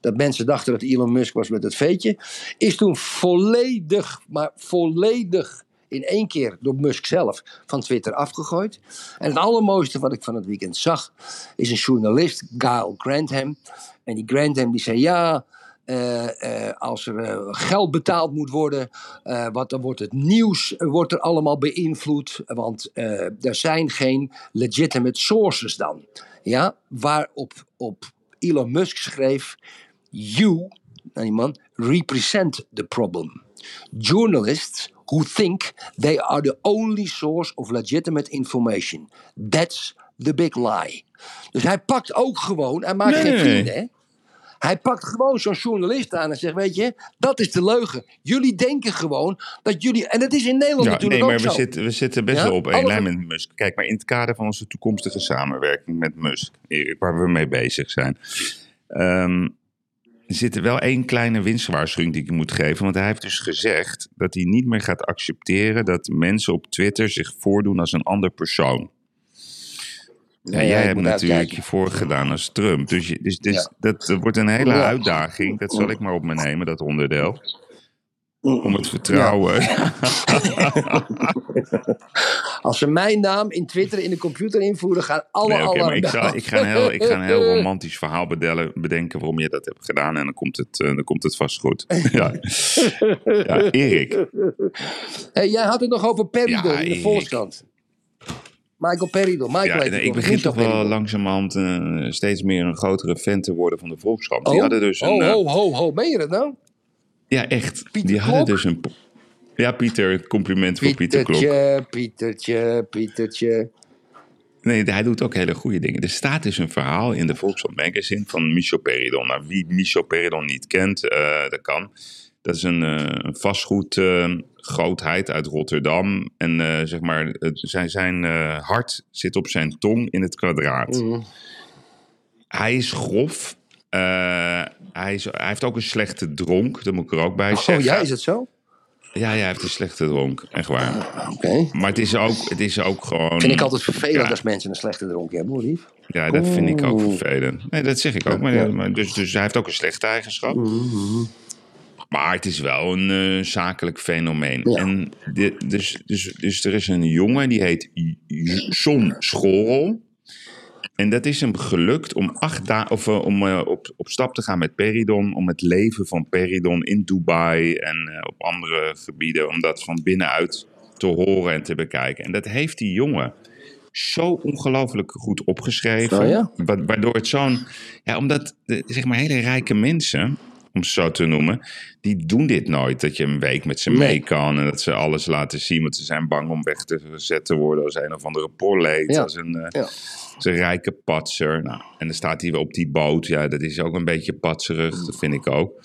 dat mensen dachten dat Elon Musk was met het veetje. Is toen volledig, maar volledig in één keer door Musk zelf van Twitter afgegooid. En het allermooiste wat ik van het weekend zag, is een journalist, Gail Grantham. En die Grantham die zei ja. eh, eh, als er eh, geld betaald moet worden, wat, dan wordt het nieuws wordt er allemaal beïnvloed. Want er zijn geen legitimate sources dan. Ja, waarop op Elon Musk schreef: You, nou die man, represent the problem. Journalists who think they are the only source of legitimate information. That's the big lie. Dus hij pakt ook gewoon, hij maakt Nee, geen vrienden, hè? Hij pakt gewoon zo'n journalist aan en zegt: Weet je, dat is de leugen. Jullie denken gewoon dat jullie. En dat is in Nederland Ja, natuurlijk nee, maar ook we zo. zitten, we zitten best Ja, wel op één lijn met Musk. Kijk, maar in het kader van onze toekomstige samenwerking met Musk, waar we mee bezig zijn, er zit er wel één kleine winstwaarschuwing die ik moet geven. Want hij heeft dus gezegd dat hij niet meer gaat accepteren dat mensen op Twitter zich voordoen als een ander persoon. Ja, Nee, jij hebt natuurlijk uitkijken. je voorgedaan als Trump. Dus, je- dus, dus Ja. dat, dat wordt een hele uitdaging. Dat zal ik maar op me nemen, dat onderdeel. Om het vertrouwen. Als ze mijn naam in Twitter in de computer invoeren, gaan alle Nee, maar ik ga, ik, ga een heel, ik ga een heel romantisch verhaal bedellen, bedenken waarom je dat hebt gedaan. En dan komt het, eh, dan komt het vast goed. ja. ja, Erik. Hey, jij had het nog over Peridot Ja, in de Volkskrant. Michael Peridot. Michael Ja, nee, ik begin toch wel langzamerhand eh, steeds meer een grotere fan te worden van de Volkskrant. Die Oh, hadden dus een... oh, eh, ho, ho, ho. Ben je dat nou? Ja, echt. Pieter die hadden Klok? dus een... Ja, Pieter, compliment voor Pieter Klok. Pietertje, Pietertje, Pietertje. Nee, hij doet ook hele goede dingen. Er staat dus een verhaal in de Volkswagen Magazine van Michel Peridon. Nou, wie Michel Peridon niet kent, eh, dat kan. Dat is een, eh, een vastgoedgrootheid uit Rotterdam. En eh, zeg maar, zijn, zijn hart zit op zijn tong in het kwadraat. Mhm. Hij is grof. Eh, hij, is, hij heeft ook een slechte dronk, dat moet ik er ook bij Oh zeggen. ja, is het zo? Ja, ja, hij heeft een slechte dronk, echt waar. Oké. Maar het is ook, het is ook gewoon... Vind ik altijd vervelend Ja. als mensen een slechte dronk hebben, hoor, lief. Ja, dat vind ik ook vervelend. Nee, dat zeg ik ook. Maar, Ja. Mhm, maar dus, dus hij heeft ook een slechte eigenschap. Maar het is wel een eh, zakelijk fenomeen. Ja. En de, dus, dus, dus er is een jongen die heet J- John Schorel. En dat is hem gelukt om, acht da- of, eh, om eh, op, op stap te gaan met Peridon. Om het leven van Peridon in Dubai en eh, op andere gebieden. Om dat van binnenuit te horen en te bekijken. En dat heeft die jongen zo ongelooflijk goed opgeschreven. Oh ja? wa- Waardoor het zo'n. Ja, omdat de, zeg maar hele rijke mensen, om ze zo te noemen, die doen dit nooit. Dat je een week met ze mee kan en dat ze alles laten zien. Want ze zijn bang om weg te gezet te worden als een of andere porleet. Ja. Als een, Ja. als een rijke patser. Nou, en dan staat hij weer op die boot. Ja, dat is ook een beetje patserig. Dat vind ik ook.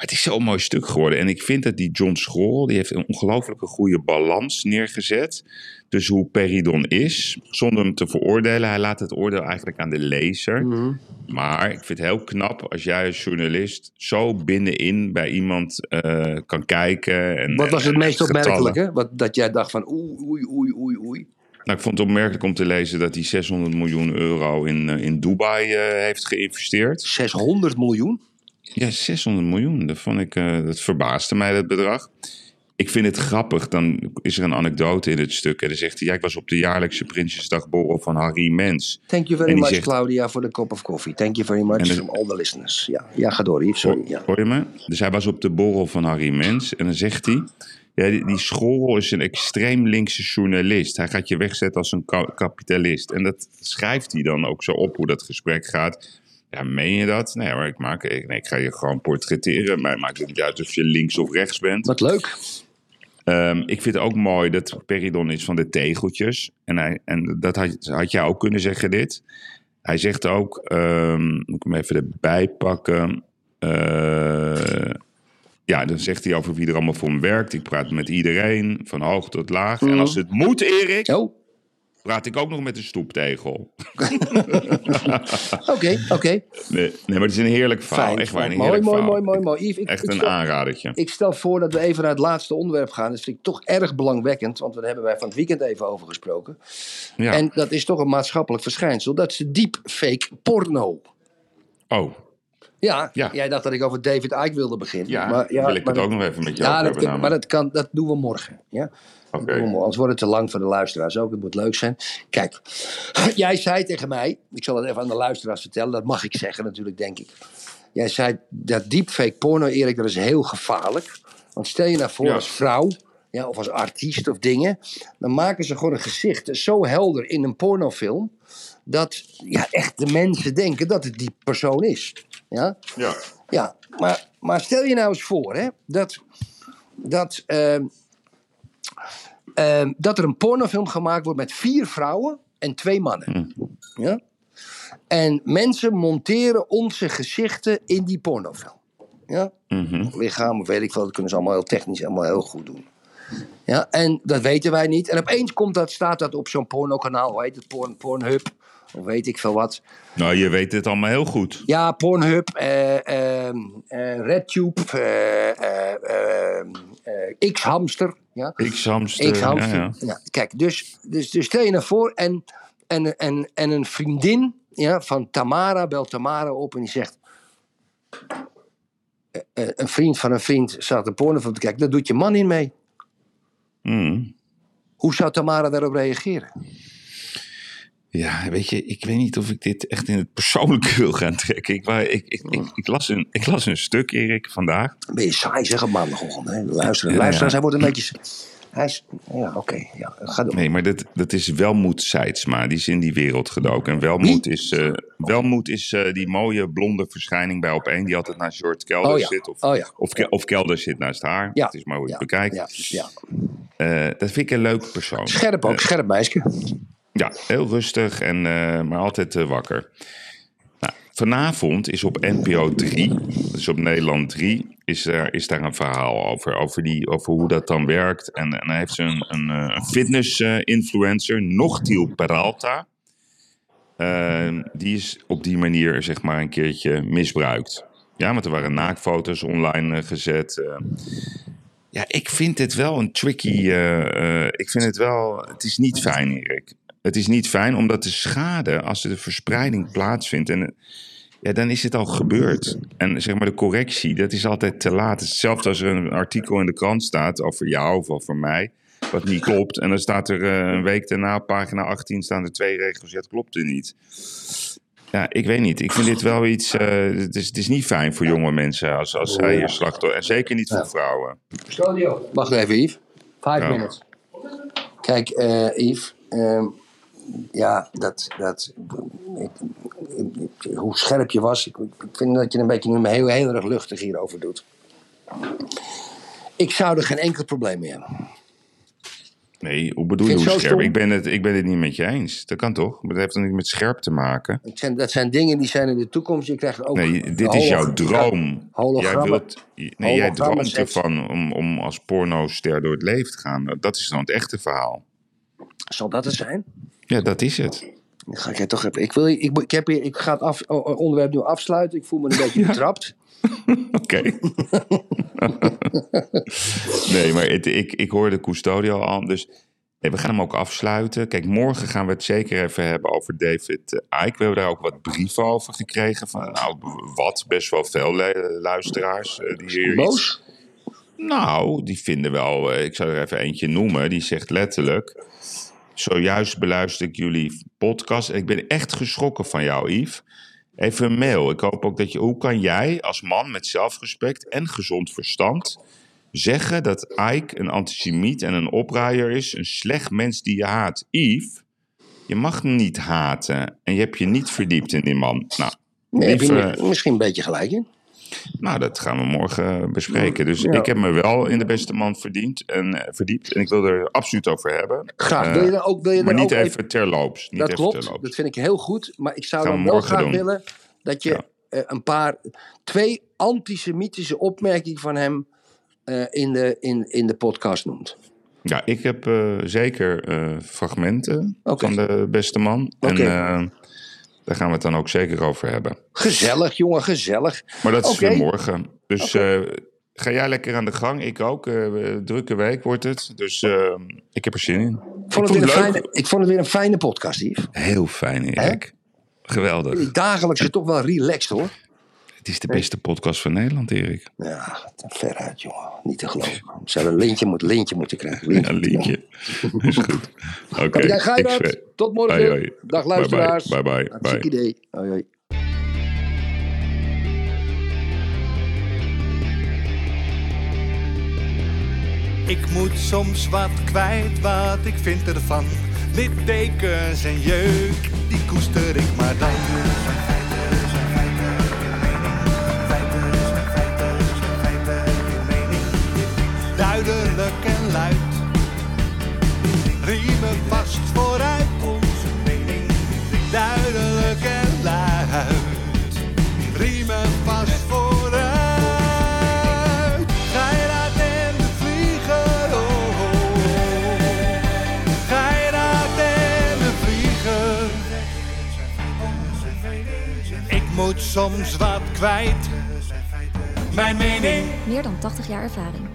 Maar het is zo'n mooi stuk geworden. En ik vind dat die John Schorl, die heeft een ongelooflijke goede balans neergezet. Dus hoe Peridon is, zonder hem te veroordelen. Hij laat het oordeel eigenlijk aan de lezer. Mhm. Maar ik vind het heel knap als jij als journalist zo binnenin bij iemand eh, kan kijken. En, Wat was het en meest opmerkelijke? Wat, dat jij dacht van oei, oei, oei, oei, oei. Nou, ik vond het opmerkelijk om te lezen dat hij 600 miljoen euro in, eh, in Dubai eh, heeft geïnvesteerd. 600 miljoen? Ja, 600 miljoen. Dat, vond ik, eh, dat verbaasde mij, dat bedrag. Ik vind het grappig. Dan is er een anekdote in het stuk. En dan zegt hij: ja, Ik was op de jaarlijkse Prinsjesdagborrel van Harry Mens. Thank you very much, zegt- Claudia, for the cup of coffee. Thank you very much from all the listeners. Ja, ja ga door, Yves. Sorry. Ja. Hoor je me? Dus hij was op de borrel van Harry Mens. En dan zegt hij: ja, die, die Schorl is een extreem linkse journalist. Hij gaat je wegzetten als een ka- kapitalist. En dat schrijft hij dan ook zo op hoe dat gesprek gaat. Ja, meen je dat? Nee, maar ik, maak, ik, nee, ik ga je gewoon portretteren. Maar het maakt het niet uit of je links of rechts bent. Wat leuk. Ehm, ik vind het ook mooi dat Peridon is van de tegeltjes. En, hij, en dat had, had jij ook kunnen zeggen, dit. Hij zegt ook, ehm, moet ik hem even erbij pakken. Eh, ja, dan zegt hij over wie er allemaal voor hem werkt. Ik praat met iedereen, van hoog tot laag. En als het moet, Erik, Oh, praat ik ook nog met een stoeptegel. oké, oké. Nee, nee, maar het is een heerlijk verhaal. Fijn. Echt waar, een. Mooi, heerlijk mooi, verhaal. mooi, mooi, mooi. Yves, ik, Echt ik een stel- aanradertje. Ik stel voor dat we even naar het laatste onderwerp gaan. Dat vind ik toch erg belangwekkend, want daar hebben wij van het weekend even over gesproken. Ja. En dat is toch een maatschappelijk verschijnsel. Dat is de deepfake porno. Oh, Ja, Ja. jij dacht dat ik over David Icke wilde beginnen. ja, maar, wil ik maar het ook nog even met jou Ja, dat, maar dat, kan, dat doen we morgen. Ja? Oké. we. Anders wordt het te lang voor de luisteraars ook. Het moet leuk zijn. Kijk, jij zei tegen mij, ik zal het even aan de luisteraars vertellen, dat mag ik zeggen natuurlijk, denk ik. Jij zei dat deepfake porno, Erik, dat is heel gevaarlijk. Want stel je nou voor Ja. als vrouw, ja, of als artiest of dingen, dan maken ze gewoon een gezicht zo helder in een pornofilm, dat ja, echt de mensen denken dat het die persoon is. Ja? Ja. Ja, maar, maar stel je nou eens voor hè, dat, dat, ehm, ehm, dat er een pornofilm gemaakt wordt met vier vrouwen en twee mannen. Ja? En mensen monteren onze gezichten in die pornofilm. Ja? Mhm. Lichaam, of weet ik veel, dat kunnen ze allemaal heel technisch, allemaal heel goed doen. Ja, en dat weten wij niet. En opeens komt dat, staat dat op zo'n pornokanaal, hoe heet het, Porn, Pornhub, of weet ik veel wat. Nou, je weet het allemaal heel goed. Ja, Pornhub, eh, ehm, eh, RedTube, eh, eh, ehm, eh, X-Hamster. Ja? X-hamster. X-Hamster. ja, kijk, dus, dus, dus stel je nou voor en, en, en, en een vriendin ja, van Tamara belt Tamara op en die zegt... een vriend van een vriend staat een pornofilm te kijken, daar doet je man in mee. Mm. Hoe zou Tamara daarop reageren? Ja, weet je, ik weet niet of ik dit echt in het persoonlijke wil gaan trekken. Ik, wou- ik, ik, ik, ik, las, een, ik las een stuk, Erik, vandaag. Ben je saai, zeg, op maandagochtend. Hè? Luisteren, Ja, luisteraars, ja. hij wordt een beetje... Hij is... Ja, oké. ja, ga door. Nee, maar dat, dat is Welmoed Seidsma. Die is in die wereld gedoken. En Welmoed is, eh, Welmoed is eh, die mooie blonde verschijning bij Op1... die altijd naast George Kelder Oh ja, zit. Of, oh ja. of, Ke- of Kelder zit naast haar. Ja. Het is maar hoe je Ja, het bekijkt. Ja. Eh, dat vind ik een leuke persoon. Scherp ook, scherp meisje. Ja, heel rustig, en, eh, maar altijd eh, wakker. Nou, vanavond is op NPO 3, dus op Nederland 3, is, er, is daar een verhaal over. Over, die, over hoe dat dan werkt. En, en heeft ze een, een, eh, een fitness-influencer, Nochtiel Peralta. Die is op die manier zeg maar een keertje misbruikt. Ja, want er waren naakfoto's online gezet. ja, ik vind het wel een tricky. ik vind het wel. Het is niet fijn, Erik. Het is niet fijn omdat de schade, als de verspreiding plaatsvindt. En, ja, dan is het al gebeurd. En zeg maar de correctie, dat is altijd te laat. Hetzelfde als er een artikel in de krant staat over jou of over mij. Wat niet klopt. En dan staat er eh, een week daarna, op pagina 18, staan er twee regels. Ja, het klopt er niet. Ja, ik weet niet. Ik vind dit wel iets. eh, het, is, het is niet fijn voor jonge mensen als, als zij hier slachtoffer. En zeker niet voor vrouwen. Wacht even, Yves. Five Ja. minutes. Kijk, eh Yves. ehm, ja, dat. dat ik, ik- hoe scherp je was. Ik, ik vind dat je een beetje nu heel, heel erg luchtig hierover doet. Ik zou er geen enkel probleem mee hebben. Nee, hoe bedoel je hoe scherp? stom? Ik ben, het, ik ben het niet met je eens. Dat kan toch? Maar dat heeft toch niet met scherp te maken? Het zijn, dat zijn dingen die zijn in de toekomst. Je krijgt ook. Nee, dit is jouw droom. Jij, wilt, nee, jij droomt ervan om, om als pornoster door het leven te gaan. Dat is dan het echte verhaal. Zal dat het zijn? Ja, dat is het. Dan ga ik het toch even. Ik, wil, ik, ik, heb hier, ik ga het af, onderwerp nu afsluiten. Ik voel me een beetje betrapt. Oké. nee, maar het, ik, ik hoorde Custodio al. Dus we gaan hem ook afsluiten. Kijk, morgen gaan we het zeker even hebben over David eh, Icke. We hebben daar ook wat brieven over gekregen. Van, nou, wat? Best wel veel lu- luisteraars. eh, die hier iets Boos? Nou, die vinden wel, eh, ik zou er even eentje noemen, die zegt letterlijk. Zojuist beluister ik jullie podcast. Ik ben echt geschrokken van jou, Yves. Even een mail. Ik hoop ook dat je. Hoe kan jij als man met zelfrespect en gezond verstand zeggen dat Ike een antisemiet en een opruier is, een slecht mens die je haat? Yves, je mag niet haten en je hebt je niet verdiept in die man. Nou, Nee, je misschien een beetje gelijk in. Nou, dat gaan we morgen bespreken. Dus Ja. ik heb me wel in de beste man verdiend en, eh, verdiept. En ik wil er absoluut over hebben. Graag. Eh, wil je dan ook, wil je maar dan niet ook even terloops. Niet dat even klopt. terloops. Dat vind ik heel goed. Maar ik zou dan wel graag doen. willen dat je Ja. eh, een paar, twee antisemitische opmerkingen van hem eh, in, de, in, in de podcast noemt. Ja, ik heb eh, zeker eh, fragmenten van de beste man. En eh, daar gaan we het dan ook zeker over hebben. Gezellig, jongen, gezellig. Maar dat is Oké. weer morgen. Dus eh, ga jij lekker aan de gang. Ik ook. Eh, drukke week wordt het. Dus eh, ik heb er zin in. Ik vond, het weer een leuk. fijne, ik vond het weer een fijne podcast, Yves. Heel fijn, Erik. Geweldig. Dagelijks is toch wel relaxed, hoor. Het is de beste podcast van Nederland, Erik. Ja, veruit, jongen. Niet te geloven. Zou een lintje, moet, lintje moeten krijgen. Lintje. Een liedje. Is goed. Oké. Tot morgen. Hoi, hoi. Dag luisteraars. Bye bye. Bye bye. idee. Hoi, hoi. Ik moet soms wat kwijt, wat ik vind ervan. Littekens en jeuk, die koester ik maar dan. Duidelijk en luid. Riemen vast vooruit onze mening. Duidelijk en luid. Riemen vast vooruit. Geiraat en de vlieger. Oh, oh, oh. En de vlieger. Ik moet soms wat kwijt. Mijn mening. Meer dan 80 jaar ervaring.